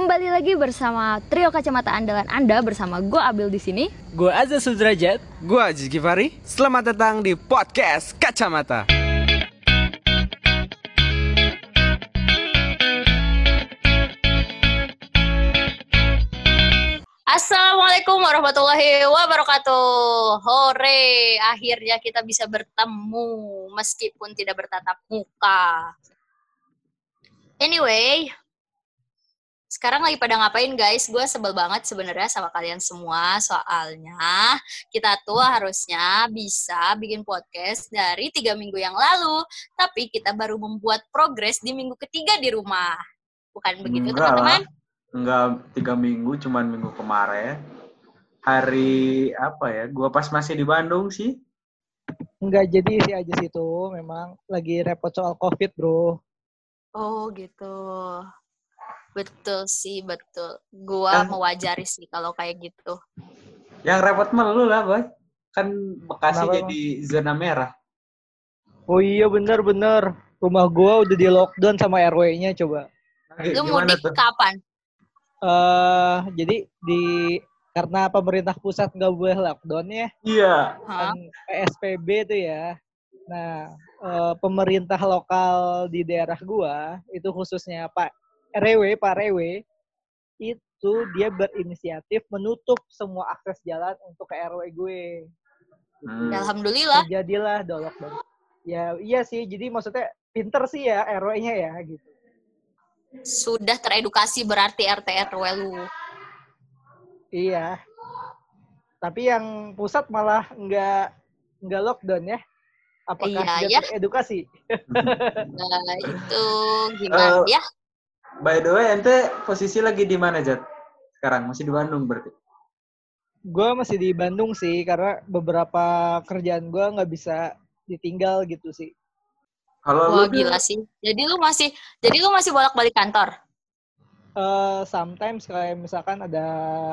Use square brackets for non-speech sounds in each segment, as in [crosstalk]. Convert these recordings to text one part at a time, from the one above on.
Kembali lagi bersama trio kacamata andalan Anda bersama gue Abil di sini. Gue Azza Sudrajat. Gue Aziz Givari. Selamat datang di podcast Kacamata. Assalamualaikum warahmatullahi wabarakatuh. Hore, akhirnya kita bisa bertemu meskipun tidak bertatap muka. Anyway, sekarang lagi pada ngapain guys? Gue sebel banget sebenarnya sama kalian semua soalnya kita tuh harusnya bisa bikin podcast dari tiga minggu yang lalu, tapi kita baru membuat progres di minggu ketiga di rumah. Bukan begitu Enggak teman-teman? Enggak tiga minggu, cuman minggu kemarin. Hari apa ya? Gua pas masih di Bandung sih. Enggak jadi sih aja situ. Memang lagi repot soal COVID, bro. Oh gitu. Betul sih, betul. Gua Kan- mewajari sih kalau kayak gitu. Yang repot mah lu lah, Boy. Kan Bekasi Kenapa, jadi zona merah. Oh iya bener-bener. Rumah gua udah di lockdown sama RW-nya coba. Nah, Lu gimana mudik tuh? kapan? eh jadi di karena pemerintah pusat nggak boleh lockdown ya, Iya. Kan PSBB tuh ya. Nah, eh, pemerintah lokal di daerah gua itu khususnya Pak RW, Pak RW itu dia berinisiatif menutup semua akses jalan untuk ke RW gue. Hmm. Alhamdulillah. Terjadilah do lockdown. Ya iya sih, jadi maksudnya pinter sih ya RW-nya ya gitu. Sudah teredukasi berarti RT RW lu. Iya. Tapi yang pusat malah nggak nggak lockdown ya? Apakah Iya, dia ya. teredukasi? Nah, itu gimana Eh, ya? By the way, ente posisi lagi di mana, Jat? Sekarang masih di Bandung berarti. Gue masih di Bandung sih, karena beberapa kerjaan gue nggak bisa ditinggal gitu sih. Kalau Wah lu gila sih. Jadi lu masih jadi lu masih bolak-balik kantor. eh sometimes kayak misalkan ada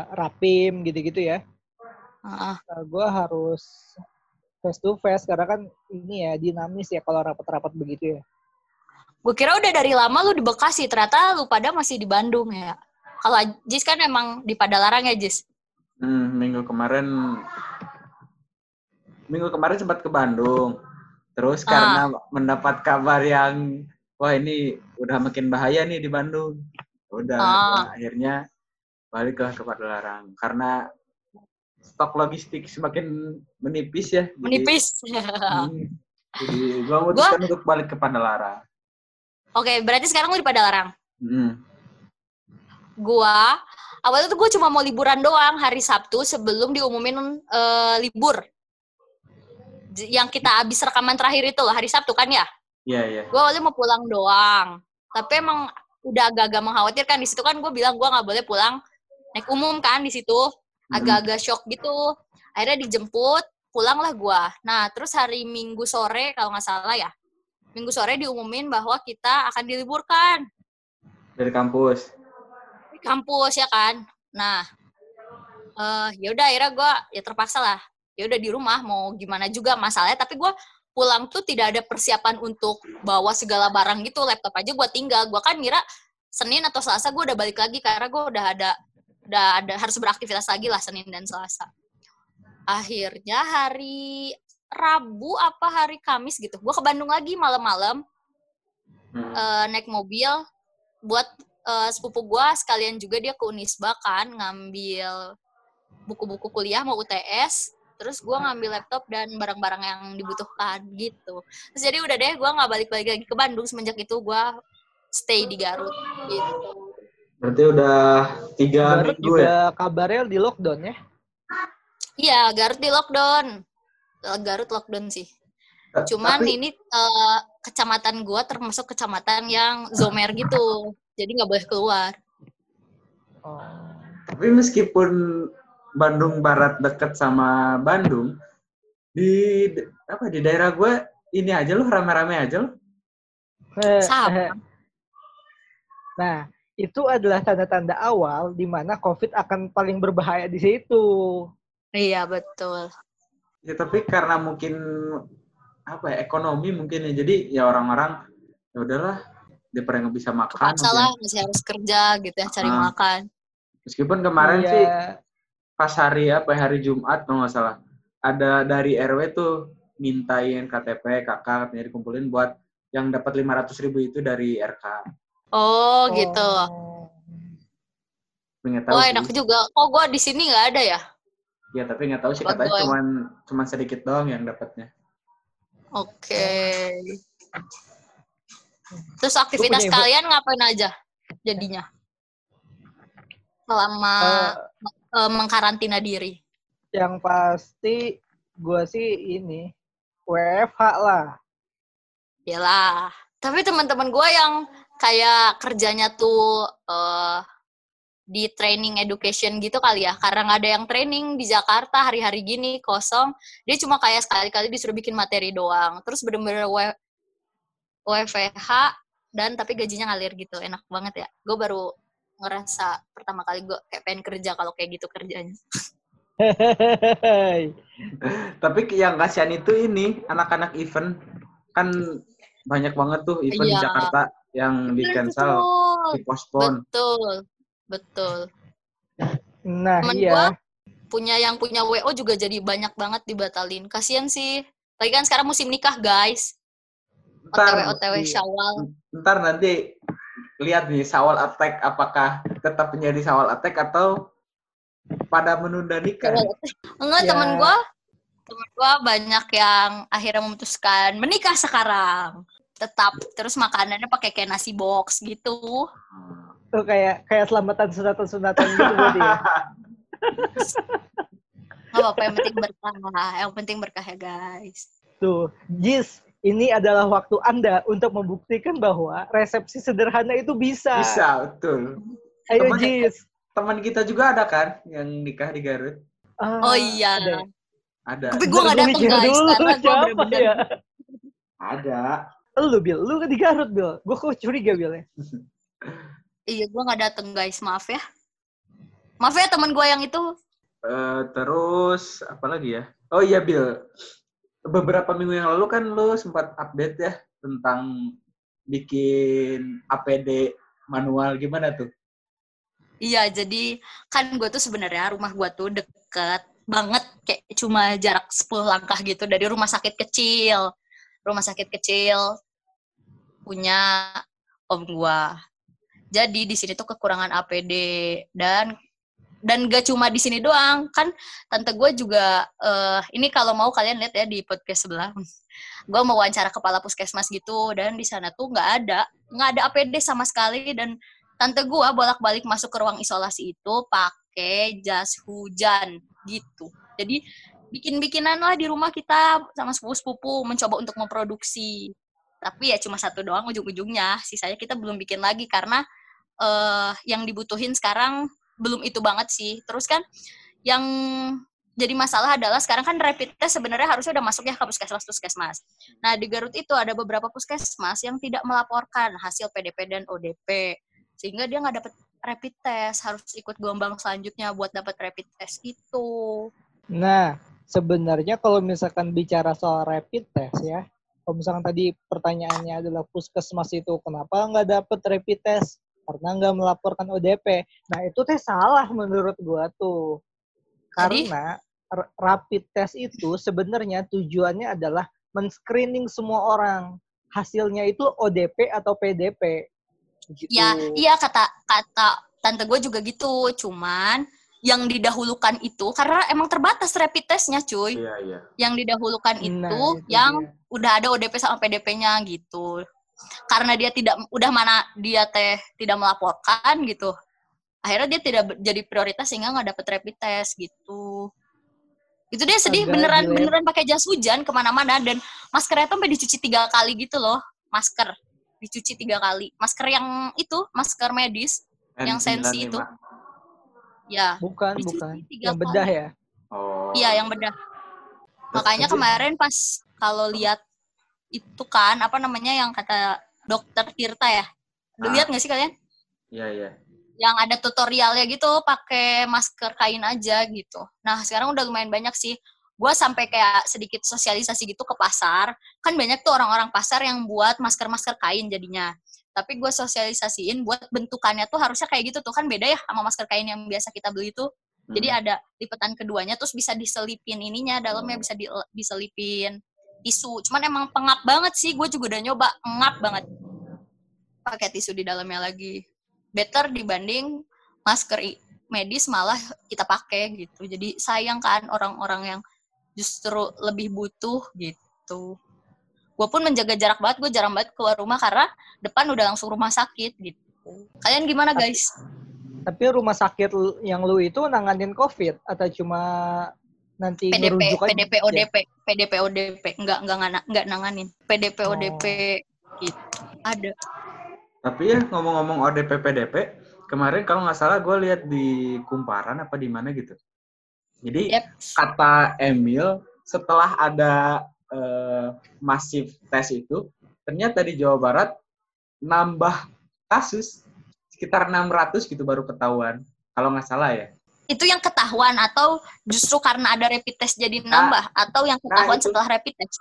rapim gitu-gitu ya, Heeh. gue harus face to face karena kan ini ya dinamis ya kalau rapat-rapat begitu ya. Gue kira udah dari lama lu di Bekasi, ternyata lu pada masih di Bandung ya. Kalau Jis kan emang di Padalarang ya Jis. Hmm, minggu kemarin minggu kemarin sempat ke Bandung. Terus Ah. karena mendapat kabar yang wah ini udah makin bahaya nih di Bandung. Udah Ah. gua akhirnya balik ke Padalarang karena stok logistik semakin menipis ya. Jadi- Menipis. Hmm, jadi gua memutuskan untuk balik ke Padalarang. Oke, berarti sekarang lu di Padalarang. Hmm. Gua awalnya tuh gue cuma mau liburan doang hari Sabtu sebelum diumumin eh, libur. Yang kita habis rekaman terakhir itu loh, hari Sabtu kan ya? Iya, iya. gue awalnya mau pulang doang tapi emang udah agak-agak mengkhawatirkan di situ kan gue bilang gue nggak boleh pulang naik umum kan di situ agak-agak shock gitu akhirnya dijemput pulanglah gue nah terus hari minggu sore kalau nggak salah ya minggu sore diumumin bahwa kita akan diliburkan. Dari kampus. di kampus ya kan? Nah eh ya udah akhirnya gue ya terpaksa lah. Ya udah di rumah mau gimana juga masalahnya. Tapi gue pulang tuh tidak ada persiapan untuk bawa segala barang gitu laptop aja gue tinggal. Gue kan ngira Senin atau Selasa gue udah balik lagi karena gue udah ada udah ada harus beraktivitas lagi lah Senin dan Selasa. Akhirnya hari Rabu apa hari Kamis gitu gue ke Bandung lagi malam-malam Hmm. eh, naik mobil buat eh, sepupu gua sekalian juga dia ke Unisba kan ngambil buku-buku kuliah mau UTS terus gua ngambil laptop dan barang-barang yang dibutuhkan gitu terus jadi udah deh gua nggak balik-balik lagi ke Bandung semenjak itu gua stay di Garut gitu Berarti udah tiga Garut minggu juga ya? kabarnya di lockdown ya. iya Garut di lockdown Garut lockdown sih Ta- cuman tapi, ini eh, kecamatan gua termasuk kecamatan yang zomer gitu jadi nggak boleh keluar Oh. tapi meskipun Bandung Barat deket sama Bandung, di apa di daerah gue ini aja loh rame-rame aja loh. Eh, Sama. eh. Nah, itu adalah tanda-tanda awal di mana COVID akan paling berbahaya di situ. iya betul Ya tapi karena mungkin apa ya ekonomi mungkin ya jadi ya orang-orang ya udahlah daripada nggak bisa makan. Kepaksa mungkin. lah, masih harus kerja gitu ya, cari Ah. makan. Meskipun kemarin Iya. sih pas hari apa ya, hari Jumat kalau nggak salah ada dari RW tuh mintain KTP kakak katanya dikumpulin buat yang dapat 500 ribu itu dari RK. Oh, gitu. Oh. Pengen tahu Wah, sih. enak juga. Kok gua di sini nggak ada ya? Ya tapi nggak tahu sih katanya gua. cuman cuman sedikit doang yang dapatnya. Oke. Terus aktivitas punya info- kalian ngapain aja jadinya? Selama Eh, eh, mengkarantina diri. yang pasti gue sih ini WFH lah. Yalah. Tapi teman-teman gue yang kayak kerjanya tuh eh di training education gitu kali ya. Karena nggak ada yang training di Jakarta hari-hari gini kosong. Dia cuma kayak sekali-kali disuruh bikin materi doang. Terus bener-bener WFH dan tapi gajinya ngalir gitu. Enak banget ya. Gue baru ngerasa pertama kali gue kayak pengen kerja kalau kayak gitu kerjanya. Tapi yang kasihan itu ini anak-anak event kan banyak banget tuh event di Iya. Jakarta yang di cancel, di postpone. Betul. Betul. nah Temen iya. gua punya yang punya WO juga jadi banyak banget dibatalin. Kasian sih. Lagi kan sekarang musim nikah, guys. OTW Ntar, OTW iya. Syawal. ntar nanti lihat nih Sawal Attack apakah tetap menjadi Sawal Attack atau pada menunda nikah. Enggak, Ya. temen gua temen gua banyak yang akhirnya memutuskan menikah sekarang. Tetap terus makanannya pakai kayak nasi box gitu. Tuh kayak kayak selamatan sunatan-sunatan gitu berarti ya. Nggak apa-apa, yang penting berkah. Yang penting berkah ya, guys. Tuh, Jis, ini adalah waktu Anda untuk membuktikan bahwa resepsi sederhana itu bisa. Bisa, betul. Ayo Jis. Teman kita juga ada kan yang nikah di Garut? Ah, Oh iya. ada? Ada. Tapi gua nggak Bentar, dateng, mikir guys. dulu, Karena bener-bener ya? Ada. Lu, Bil. Lu di Garut, Bil. Gue kok curiga, Bil. ya. [laughs] Iya, gua nggak dateng, guys. Maaf ya. Maaf ya temen gua yang itu. Eh, terus apa lagi ya? Oh iya Bill, beberapa minggu yang lalu kan lu sempat update ya tentang bikin APD manual gimana tuh? Iya, jadi kan gue tuh sebenarnya rumah gue tuh deket banget, kayak cuma jarak 10 langkah gitu dari rumah sakit kecil. Rumah sakit kecil punya om gue. Jadi di sini tuh kekurangan APD dan dan gak cuma di sini doang kan tante gue juga eh ini kalau mau kalian lihat ya di podcast sebelah gue mau wawancara kepala puskesmas gitu dan di sana tuh nggak ada nggak ada APD sama sekali dan tante gua bolak-balik masuk ke ruang isolasi itu pakai jas hujan gitu. Jadi bikin-bikinan lah di rumah kita sama sepupu-sepupu mencoba untuk memproduksi. Tapi ya cuma satu doang ujung-ujungnya. Sisanya kita belum bikin lagi karena eh yang dibutuhin sekarang belum itu banget sih. Terus kan yang jadi masalah adalah sekarang kan rapid test sebenarnya harusnya udah masuk ya ke puskesmas-puskesmas. Nah, di Garut itu ada beberapa puskesmas yang tidak melaporkan hasil PDP dan ODP sehingga dia nggak dapat rapid test harus ikut gelombang selanjutnya buat dapat rapid test itu Nah, sebenarnya kalau misalkan bicara soal rapid test ya, kalau misalkan tadi pertanyaannya adalah puskesmas itu kenapa nggak dapet rapid test? Karena nggak melaporkan ODP. Nah, itu teh salah menurut gua tuh. Jadi? Karena r- rapid test itu sebenarnya tujuannya adalah men-screening semua orang. Hasilnya itu ODP atau PDP. Gitu. ya iya kata kata tante gue juga gitu cuman yang didahulukan itu karena emang terbatas rapid testnya cuy Iya iya. yang didahulukan itu Nah, itu yang dia. udah ada ODP sama PDP-nya gitu karena dia tidak udah mana dia teh tidak melaporkan gitu akhirnya dia tidak jadi prioritas sehingga nggak dapet rapid test gitu itu dia sedih Agak beneran dilem- beneran pakai jas hujan ke mana-mana dan maskernya tuh sampai dicuci tiga kali gitu loh masker dicuci tiga kali masker yang itu masker medis Yang sensi itu. ya Bukan, bukan. tiga Yang bedah kali. ya. Oh. iya yang bedah makanya kemarin pas kalau lihat itu kan apa namanya yang kata dokter Tirta ya udah Ah. lihat nggak sih kalian Iya iya. yang ada tutorialnya gitu pakai masker kain aja gitu. Nah sekarang udah lumayan banyak sih. Gue sampai kayak sedikit sosialisasi gitu ke pasar. Kan banyak tuh orang-orang pasar yang buat masker-masker kain jadinya. tapi gue sosialisasiin buat bentukannya tuh harusnya kayak gitu tuh kan beda ya sama masker kain yang biasa kita beli tuh jadi Hmm. ada lipetan keduanya terus bisa diselipin ininya dalamnya Oh. bisa di, diselipin tisu. Cuman emang pengap banget sih gue juga udah nyoba ngap banget. Pakai tisu di dalamnya lagi. Better dibanding masker medis malah kita pakai gitu. Jadi sayang kan orang-orang yang justru lebih butuh gitu. Gue pun menjaga jarak banget gue jarang banget keluar rumah karena depan udah langsung rumah sakit gitu. Kalian gimana guys? Tapi rumah sakit yang lu itu nanganin COVID atau cuma nanti PDP ngerujuk aja? PDP ODP PDP ODP enggak enggak enggak, enggak nanganin PDP ODP gitu ada Tapi ya ngomong-ngomong ODP PDP, kemarin kalau nggak salah gue lihat di Kumparan apa di mana gitu. Jadi Yep. kata Emil setelah ada eh, masif tes itu, ternyata di Jawa Barat nambah kasus sekitar 600 gitu baru ketahuan. Kalau nggak salah ya. Itu yang ketahuan atau justru karena ada rapid test jadi nambah atau yang ketahuan itu. setelah rapid test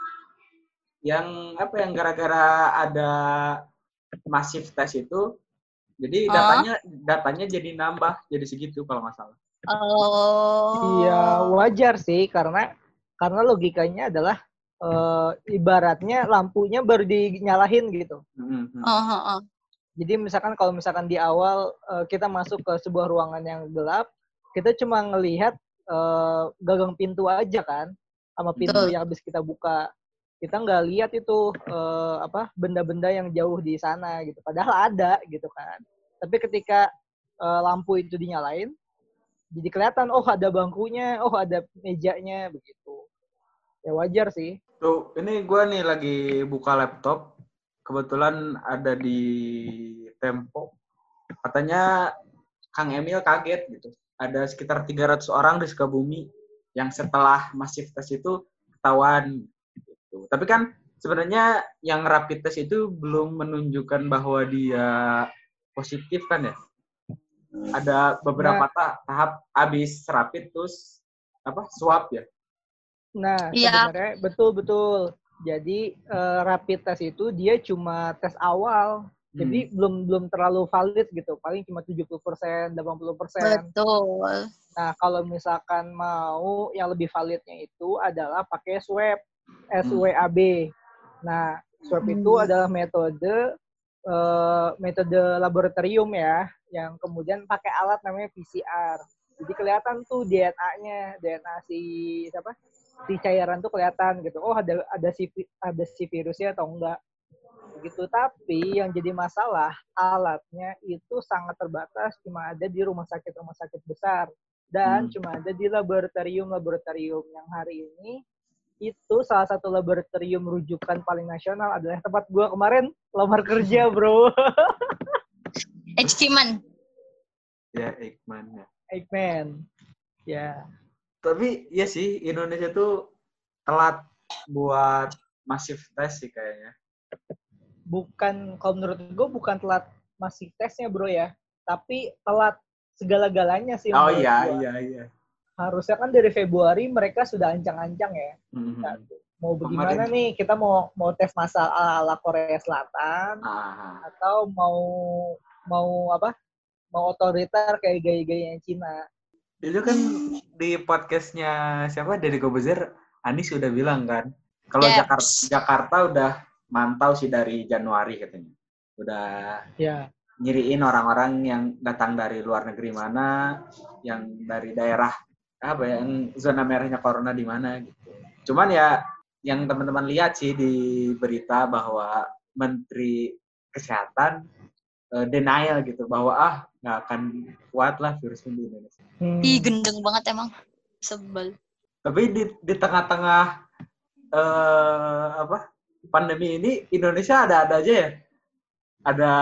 Yang apa yang gara-gara ada masif tes itu, jadi Oh. datanya datanya jadi nambah jadi segitu kalau nggak salah. oh Iya wajar sih karena karena logikanya adalah eh, ibaratnya lampunya baru dinyalahin gitu. Mm, mm. Oh, oh, oh. Jadi misalkan kalau misalkan di awal eh, kita masuk ke sebuah ruangan yang gelap, kita cuma ngelihat eh, gagang pintu aja kan, sama pintu Betul. yang habis kita buka. Kita nggak lihat itu eh, apa benda-benda yang jauh di sana gitu. Padahal ada gitu kan. Tapi ketika eh, lampu itu dinyalain, jadi kelihatan oh ada bangkunya, oh ada mejanya begitu. Ya wajar sih. Tuh, ini gue nih lagi buka laptop. Kebetulan ada di Tempo. Katanya Kang Emil kaget gitu. Ada sekitar 300 orang di Sukabumi yang setelah masif tes itu ketahuan. Gitu. Tapi kan sebenarnya yang rapid test itu belum menunjukkan bahwa dia positif kan ya. Ada beberapa ta- tahap habis rapid terus apa swab ya. Nah, Iya. sebenarnya betul betul. Jadi eh, rapid test itu dia cuma tes awal. Jadi belum belum terlalu valid gitu. Paling cuma 70%, 80%. betul Nah, kalau misalkan mau yang lebih validnya itu adalah pakai swab SWAB. Nah, swab itu Hmm. adalah metode eh, metode laboratorium ya, yang kemudian pakai alat namanya PCR. Jadi kelihatan tuh DNA-nya, DNA si siapa? Si cairan tuh kelihatan gitu. Oh, ada ada si ada si virusnya atau enggak. Begitu. Tapi yang jadi masalah alatnya itu sangat terbatas, cuma ada di rumah sakit-rumah sakit besar dan Hmm. cuma ada di laboratorium-laboratorium yang hari ini itu salah satu laboratorium rujukan paling nasional adalah tempat gua kemarin lamar kerja, Bro. [laughs] Eijkiman Ya, Eijkman ya. Eggman. Ya. Tapi ya sih Indonesia tuh telat buat masif tes sih kayaknya. Bukan kalau menurut gua bukan telat masih tesnya, Bro ya. Tapi telat segala-galanya sih Oh menurut iya gua. iya iya. Harusnya kan dari Februari mereka sudah ancang-ancang ya. Mhm. Satu. Mau bagaimana Kemarin- nih? Kita mau mau tes masal ala Korea Selatan Ah, atau mau mau apa? Mau otoriter kayak gaya-gaya yang Cina. itu kan di podcastnya siapa Deddy Kobuzer, Anies udah bilang kan, kalau Yeps. Jakarta Jakarta udah mantau sih dari Januari katanya, udah Ya. nyiriin orang-orang yang datang dari luar negeri mana, yang dari daerah apa ya, yang zona merahnya corona di mana gitu. Cuman ya yang teman-teman lihat sih di berita bahwa Menteri Kesehatan eh, denial gitu bahwa ah nggak akan kuat lah virus ini di Indonesia. Hmm. ih gendeng banget emang sebel Tapi di di tengah-tengah eh apa pandemi ini Indonesia ada-ada aja ya. Ada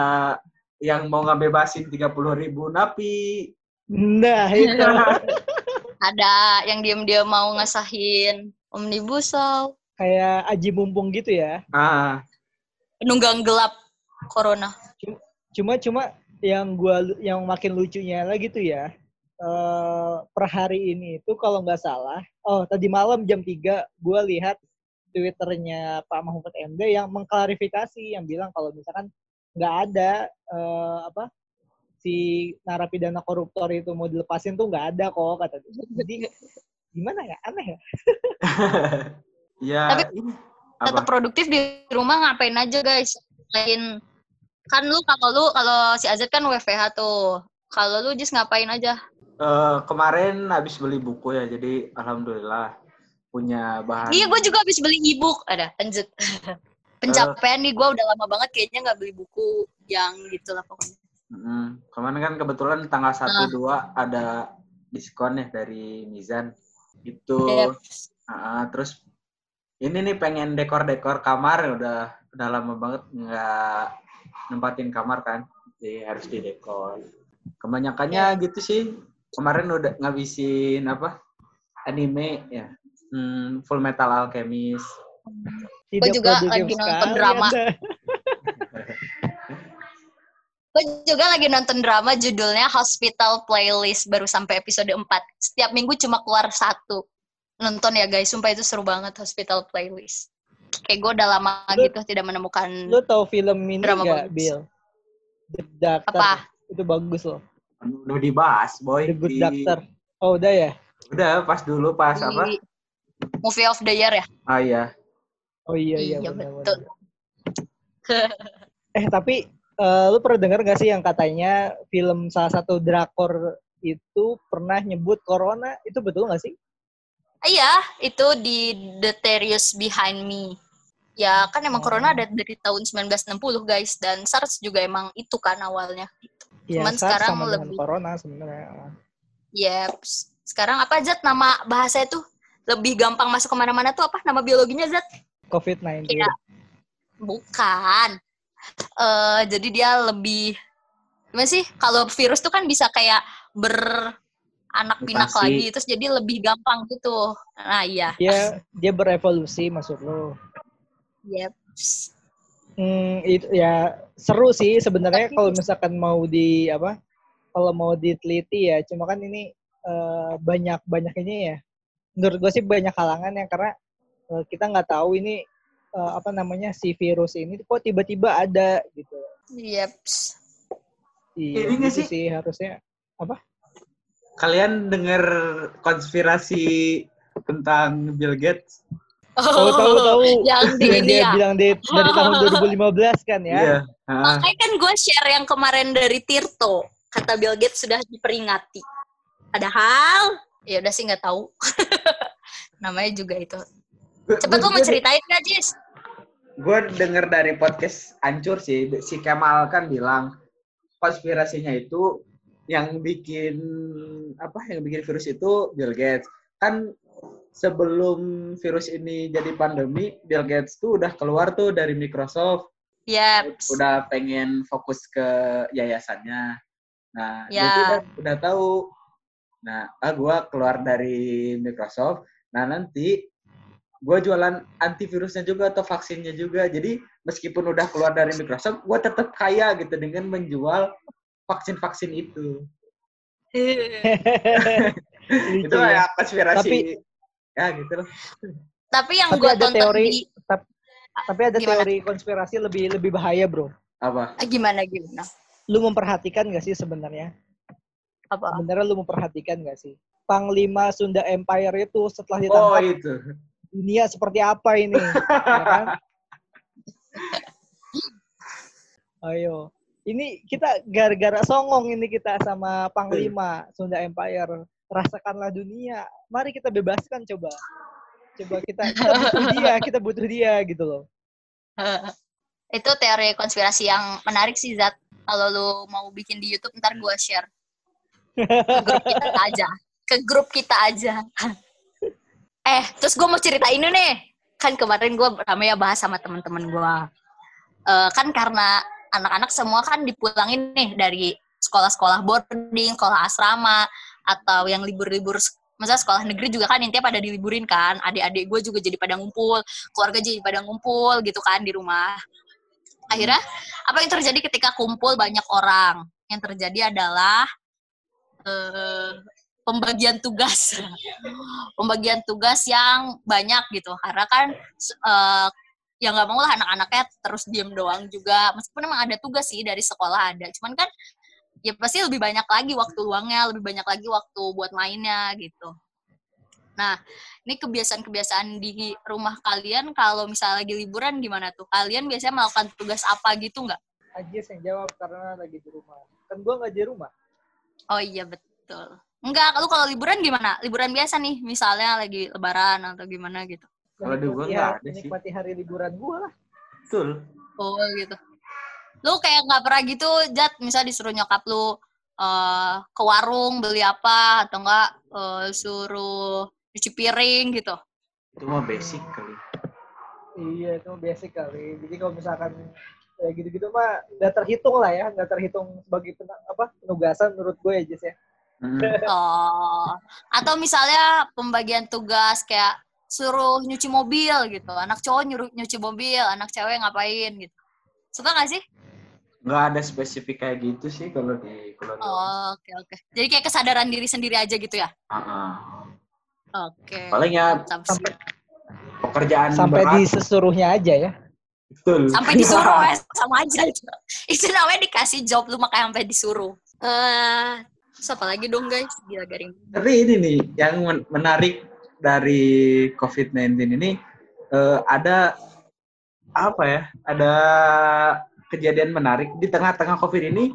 yang mau ngebebasin 30 ribu napi, Nah, [laughs] itu. ada yang diam-diam mau ngesahin omnibus law Kayak aji mumpung gitu ya. Ah, penunggang gelap corona Cuma cuma yang gua yang makin lucunya lagi tuh ya. eh per hari ini itu kalau nggak salah, oh tadi malam jam 3 gua lihat Twitternya Pak Mahfud MD yang mengklarifikasi yang bilang kalau misalkan nggak ada eh, apa si narapidana koruptor itu mau dilepasin tuh nggak ada kok kata dia. Jadi gimana ya aneh ya. [laughs] ya, Tapi ini tetap apa? produktif di rumah ngapain aja guys selain kan lu kalau lu kalau si Azet kan WFH tuh kalau lu just ngapain aja Eh, kemarin habis beli buku ya, jadi alhamdulillah punya bahan. iya gue juga habis beli ebook ada lanjut [laughs] pencapaian nih gue udah lama banget kayaknya nggak beli buku yang gitu lah pokoknya Mm, kemarin kan kebetulan tanggal Ah. 1 dua ada diskon ya dari Mizan. Itu Yep. Ah, terus ini nih pengen dekor-dekor kamar udah udah lama banget nggak nempatin kamar kan. Jadi harus didekor. Kebanyakannya gitu sih. Kemarin udah ngabisin apa? Anime ya. Hmm, Full Metal Alchemist. Tidak juga produktif lagi nonton sekali drama. Anda. [laughs] gue juga lagi nonton drama judulnya Hospital Playlist baru sampai episode 4 setiap minggu cuma keluar satu nonton ya guys sumpah itu seru banget Hospital Playlist kayak gue udah lama Lu- gitu tidak menemukan Lu tahu film ini Drama nggak, bagus. Bill? The Doctor. Apa? Itu bagus loh. Udah dibahas, boy. The Good Di- Doctor. Oh, udah ya? Udah pas dulu pas di apa? Movie of the year ya Ah iya. Oh iya iya, Iya, benar, betul. benar. Eh tapi eh, lu pernah dengar gak sih yang katanya film salah satu drakor itu pernah nyebut corona? Itu betul gak sih? iya itu di The Terriers Behind Me ya kan emang Oh. corona ada dari tahun 1960 guys dan SARS juga emang itu kan awalnya Ya, Cuman SARS sekarang sama lebih- corona sebenarnya. Yep. Sekarang apa Zat nama bahasa itu lebih gampang masuk ke mana-mana tuh apa nama biologinya Zat? COVID-19. Iya. Bukan. eh jadi dia lebih gimana sih? Kalau virus tuh kan bisa kayak beranak pinak Mutasi. lagi, terus jadi lebih gampang gitu. Nah iya. Dia dia berevolusi maksud lu. Yep. Hmm, itu ya seru sih sebenarnya kalau misalkan mau di apa? Kalau mau diteliti ya, cuma kan ini eh, banyak banyak ini ya. Menurut gue sih banyak halangan yang karena eh, kita nggak tahu ini eh, apa namanya si virus ini kok tiba-tiba ada gitu. Yep. Iya, Ini nggak gitu sih? sih harusnya. Kalian dengar konspirasi tentang Bill Gates? Oh, tahu tahu. Yang di ini dia ya. bilang di- dari tahun [laughs] 2015 kan ya. Iya. Ah, Makanya kan gue share yang kemarin dari Tirto. Kata Bill Gates sudah diperingati. Padahal, ya udah sih nggak tahu. [laughs] Namanya juga itu. Cepet lu mau ceritain gak, Jis? Gue denger dari podcast Ancur sih, si Kemal kan bilang konspirasinya itu yang bikin apa yang bikin virus itu Bill Gates. Kan sebelum virus ini jadi pandemi, Bill Gates tuh udah keluar tuh dari Microsoft, Yep. udah pengen fokus ke yayasannya. Nah, Ya. tuh udah, udah tahu. Nah, ah gue keluar dari Microsoft. Nah, nanti gue jualan antivirusnya juga atau vaksinnya juga. Jadi, meskipun udah keluar dari Microsoft, gue tetap kaya gitu dengan menjual vaksin-vaksin itu. Lucu [laughs] itu ya. kayak konspirasi. Tapi- ya, gitu loh. Tapi yang Tapi gue ada tonton teori, di... tap- tapi ada Gimana? teori konspirasi lebih lebih bahaya, Bro. Apa? Ah, Gimana, gimana? Lu memperhatikan gak sih sebenarnya? Apa? Sebenarnya lu memperhatikan gak sih? Panglima Sunda Empire itu setelah Oh, ditangkap itu. dunia seperti apa ini? [laughs] Ya kan? Ayo. Ini kita gara-gara songong ini kita sama Panglima Sunda Empire. Rasakanlah dunia. Mari kita bebaskan coba. Coba kita kita butuh dia, kita butuh dia gitu loh. itu teori konspirasi yang menarik sih, Zat. Kalau lu mau bikin di YouTube, ntar gue share. Grup kita aja. Ke grup kita aja. eh, terus gue mau cerita ini nih. Kan kemarin gue rame ya bahas sama teman-teman gue. Eh, kan karena anak-anak semua kan dipulangin nih dari sekolah-sekolah boarding, sekolah asrama, atau yang libur-libur Masa sekolah negeri juga kan intinya pada diliburin kan. Adik-adik gue juga jadi pada ngumpul, keluarga jadi pada ngumpul gitu kan di rumah. Akhirnya apa yang terjadi ketika kumpul banyak orang? Yang terjadi adalah eh, pembagian tugas. [laughs] pembagian tugas yang banyak gitu. Karena kan eh, ya nggak mau lah anak-anaknya terus diem doang juga meskipun emang ada tugas sih dari sekolah ada cuman kan ya pasti lebih banyak lagi waktu luangnya lebih banyak lagi waktu buat mainnya gitu nah ini kebiasaan-kebiasaan di rumah kalian kalau misalnya lagi liburan gimana tuh kalian biasanya melakukan tugas apa gitu nggak Ajis yang jawab karena lagi di rumah. Kan gua nggak di rumah. Oh iya betul Enggak, lu kalau liburan gimana? Liburan biasa nih, misalnya lagi lebaran atau gimana gitu. Kalau di gua Menikmati nggak hari- ada sih. Menikmati hari liburan gua lah. Betul. Oh gitu. Lu kayak nggak pernah gitu, Jat, misal disuruh nyokap lu eh ke warung beli apa atau enggak eh, suruh cuci piring gitu. Itu mah basic kali. Iya, itu basic kali. Jadi kalau misalkan ya gitu-gitu mah nggak terhitung lah ya, nggak terhitung sebagai pena- apa penugasan menurut gue ya, Jis ya. Hmm. [laughs] Oh. Atau misalnya pembagian tugas kayak suruh nyuci mobil gitu. Anak cowok nyuruh nyuci mobil, anak cewek ngapain gitu. Suka gak sih? Nggak ada spesifik kayak gitu sih kalau di kalau di Oh, oke oke. Jadi kayak kesadaran diri sendiri aja gitu ya? Ah, ah. Oke. Paling ya sih. Sampai pekerjaan sampai berat. disesuruhnya aja ya. Betul. sampai disuruh wes [laughs] sama aja itu. itu namanya dikasih job lu makanya sampai disuruh eh terus apa lagi dong guys gila garing Tapi ini nih yang men- menarik dari COVID-19 ini eh, ada apa ya? Ada kejadian menarik di tengah-tengah COVID ini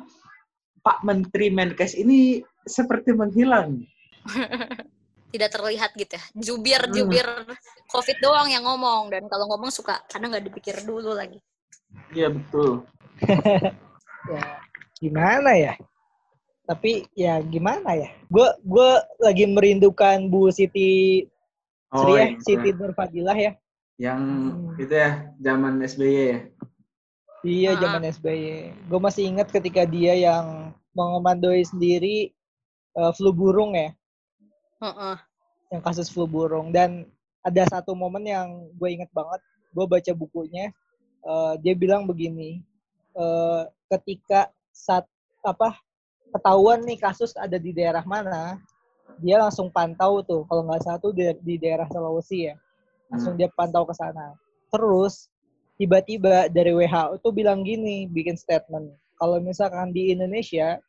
Pak Menteri Menkes ini seperti menghilang. [laughs] tidak terlihat gitu ya jubir Hmm. jubir covid doang yang ngomong dan kalau ngomong suka kadang nggak dipikir dulu lagi Iya betul. [laughs] ya gimana ya tapi ya gimana ya gue gue lagi merindukan Bu Siti Sri ya yang- Siti Nurfadilah ya yang Hmm. itu ya zaman SBY ya. iya Ah. zaman SBY gue masih ingat ketika dia yang mengomandoi sendiri eh, flu burung ya Heeh. yang kasus flu burung. Dan ada satu momen yang gue inget banget. Gue baca bukunya eh, dia bilang begini eh, ketika saat apa ketahuan nih kasus ada di daerah mana dia langsung pantau tuh. Kalau nggak salah tuh di, di daerah Sulawesi ya. Langsung dia pantau ke sana. Terus tiba-tiba dari WHO tuh bilang gini bikin statement. Kalau misalkan di Indonesia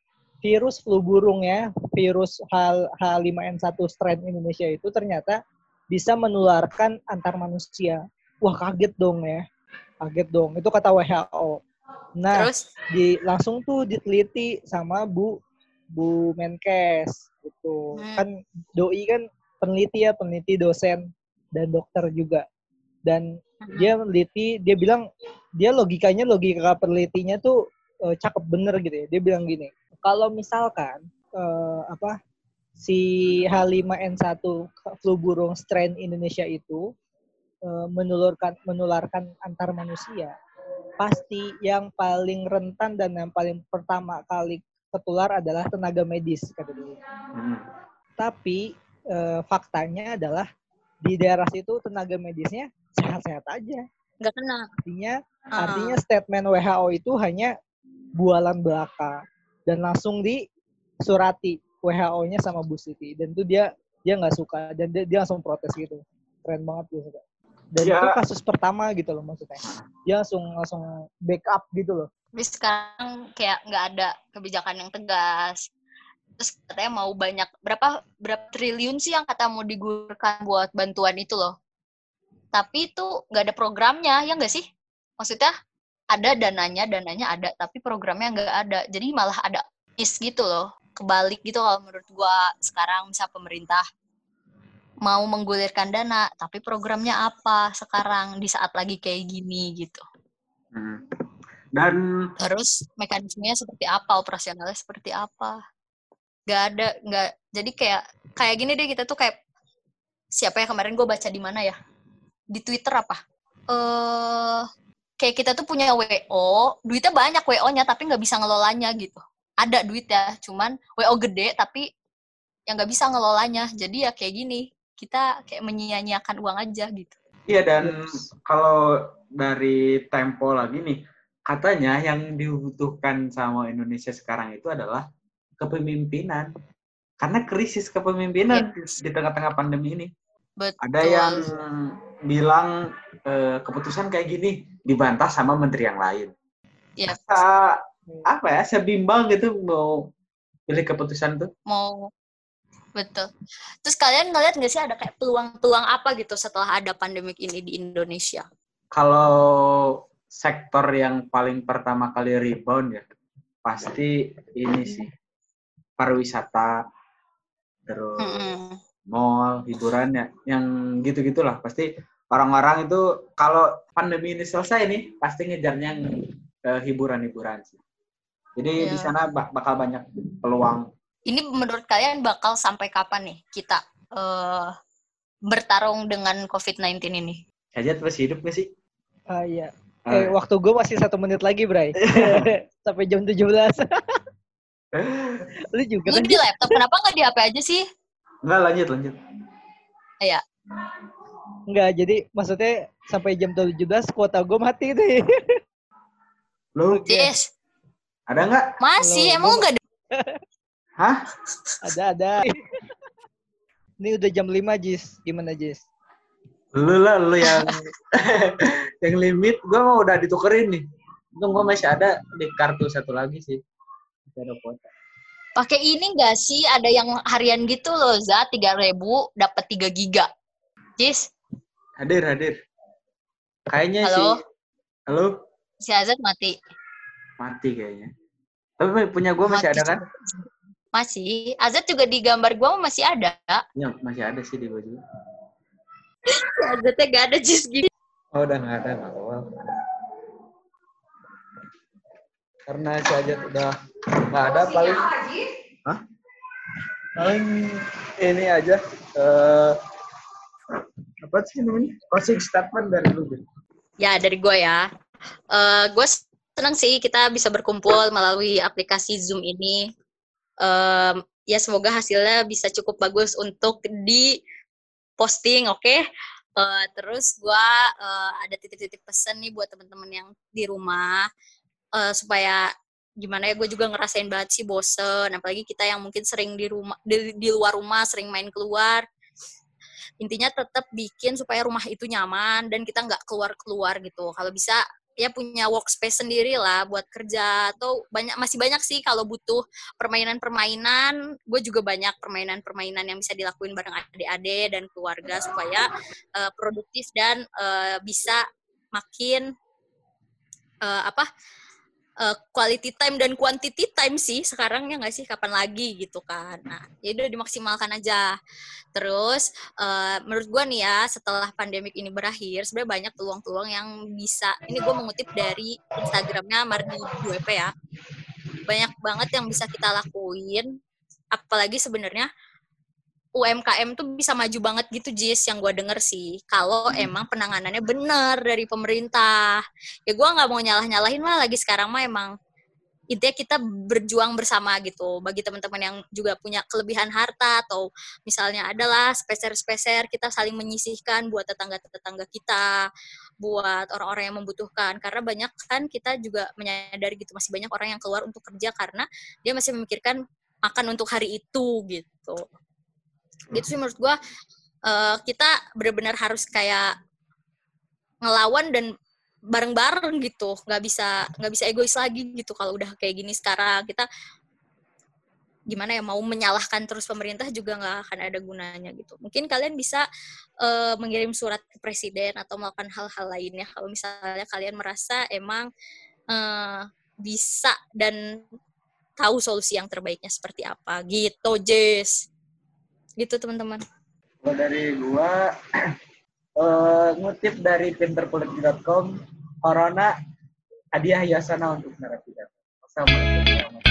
virus flu burung ya, virus H, H5N1 strain Indonesia itu ternyata bisa menularkan antar manusia. Wah kaget dong ya, kaget dong. Itu kata WHO. Nah, terus di langsung tuh diteliti sama Bu Bu Menkes gitu. Hmm. Kan doi kan peneliti ya, peneliti dosen dan dokter juga. Dan dia meneliti, dia bilang dia logikanya logika penelitinya tuh eh, cakep bener gitu ya. Dia bilang gini, kalau misalkan eh, apa si H5N1 flu burung strain Indonesia itu eh, menularkan menularkan antar manusia, pasti yang paling rentan dan yang paling pertama kali ketular adalah tenaga medis kata dia. Hmm. Tapi eh, faktanya adalah di daerah situ tenaga medisnya sehat-sehat aja. nggak kena Artinya Ah. artinya statement WHO itu hanya bualan belaka dan langsung disurati WHO-nya sama Bu Siti dan itu dia dia nggak suka dan dia, dia langsung protes gitu. Keren banget dia suka. Dan Ya. itu kasus pertama gitu loh maksudnya. Dia langsung langsung backup gitu loh. tapi sekarang kayak nggak ada kebijakan yang tegas terus katanya mau banyak berapa berapa triliun sih yang kata mau digunakan buat bantuan itu loh tapi itu nggak ada programnya ya nggak sih maksudnya ada dananya dananya ada tapi programnya nggak ada. Jadi malah ada is gitu loh kebalik gitu kalau menurut gua sekarang misal pemerintah mau menggulirkan dana tapi programnya apa sekarang di saat lagi kayak gini gitu. Hmm. Dan terus mekanismenya seperti apa operasionalnya seperti apa? Nggak ada nggak jadi kayak kayak gini deh kita tuh kayak siapa ya kemarin gue baca di mana ya? Di twitter apa? Eh kayak kita tuh punya wo duitnya banyak wo nya tapi nggak bisa ngelolanya gitu ada duit ya cuman wo gede tapi yang nggak bisa ngelolanya jadi ya kayak gini kita kayak menyia-nyiakan uang aja gitu Iya dan kalau dari tempo lagi nih, katanya yang dibutuhkan sama Indonesia sekarang itu adalah kepemimpinan. Karena krisis kepemimpinan di- di tengah-tengah pandemi ini. Betul. Ada yang bilang eh, keputusan kayak gini dibantah sama menteri yang lain. Ya. Sa- apa ya? Saya bimbang gitu mau pilih keputusan tuh. mau betul. Terus kalian ngeliat nggak sih ada kayak peluang-peluang apa gitu setelah ada pandemik ini di Indonesia? Kalau sektor yang paling pertama kali rebound ya pasti ini sih pariwisata terus Mm-mm. Mall hiburan ya yang gitu gitulah pasti orang-orang itu kalau pandemi ini selesai nih pasti ngejarnya yang eh, hiburan-hiburan sih jadi Iya. di sana bak- bakal banyak peluang Ini menurut kalian bakal sampai kapan nih kita eh, bertarung dengan COVID-19 ini? aja terus hidup gak sih Ah iya. Ah. Eh, waktu gue masih satu menit lagi, Bray. [laughs] [laughs] Sampai jam 17. [laughs] Lu juga Lu kan? di laptop, kenapa nggak di HP aja sih? Enggak lanjut lanjut Enggak, jadi maksudnya sampai jam 17 kuota gue mati deh. [laughs] lu Jis, ada nggak masih, Belum, emang lu nggak ada? hah [laughs] ada, ada. Ini udah jam 5, Jis. Gimana, Jis? lu lah lu yang [laughs] yang limit gua mau udah ditukerin nih untung gua masih ada di kartu satu lagi sih Masih ada kuota Pakai ini nggak sih? Ada yang harian gitu loh, Za, 3000 dapat 3 giga. Jis, hadir hadir kayaknya Halo? sih halo si Azad mati. mati kayaknya tapi punya gua masih Mati ada kan Masih. Azad juga di gambar gua masih ada. ya, masih ada sih di gua juga [laughs] Azadnya nggak ada Jis gitu. oh udah nggak ada nggak apa karena si Ajat udah nggak ada paling Hah? paling ini aja eh apa sih namanya closing statement dari lu. Ya, dari gue ya. Eh gue senang sih kita bisa berkumpul melalui aplikasi Zoom ini. Em, ya semoga hasilnya bisa cukup bagus untuk di posting, oke? Eh, terus gue ada titip-titip pesan nih buat teman-teman yang di rumah eh, supaya gimana ya gue juga ngerasain banget sih bosen. Apalagi kita yang mungkin sering di rumah di, di luar rumah sering main keluar. Intinya tetap bikin supaya rumah itu nyaman dan kita nggak keluar keluar gitu. Kalau bisa ya punya workspace sendiri lah buat kerja. Atau banyak masih banyak sih kalau butuh permainan-permainan. Gue juga banyak permainan-permainan yang bisa dilakuin bareng adik-adik dan keluarga supaya eh, produktif dan eh, bisa makin eh, apa eh, quality time dan quantity time sih sekarang ya nggak sih? Kapan lagi gitu kan. Nah ya udah dimaksimalkan aja. Terus eh, menurut gua nih ya setelah pandemik ini berakhir sebenarnya banyak peluang-peluang yang bisa ini gue mengutip dari Instagramnya Mardi WP ya. Banyak banget yang bisa kita lakuin apalagi sebenarnya UMKM tuh bisa maju banget gitu Jis yang gue denger sih. Kalau emang penanganannya bener dari pemerintah. Ya gue nggak mau nyalah nyalahin lah lagi sekarang mah emang intinya kita berjuang bersama gitu. Bagi teman-teman yang juga punya kelebihan harta atau misalnya adalah speser-speser kita saling menyisihkan buat tetangga-tetangga kita buat orang-orang yang membutuhkan. Karena banyak kan kita juga menyadari gitu masih banyak orang yang keluar untuk kerja karena dia masih memikirkan makan untuk hari itu gitu gitu sih menurut gua eh, kita benar-benar harus kayak ngelawan dan bareng-bareng gitu. Nggak bisa nggak bisa egois lagi gitu kalau udah kayak gini sekarang. Kita gimana ya mau menyalahkan terus pemerintah juga nggak akan ada gunanya gitu. Mungkin kalian bisa eh, mengirim surat ke presiden atau melakukan hal-hal lainnya. Kalau misalnya kalian merasa emang eh, bisa dan tahu solusi yang terbaiknya seperti apa gitu Jess gitu teman-teman Kalau dari gua [clears throat] eh, ngutip dari pinterpolitik.com, Corona hadiah yasana untuk narapidana. Assalamualaikum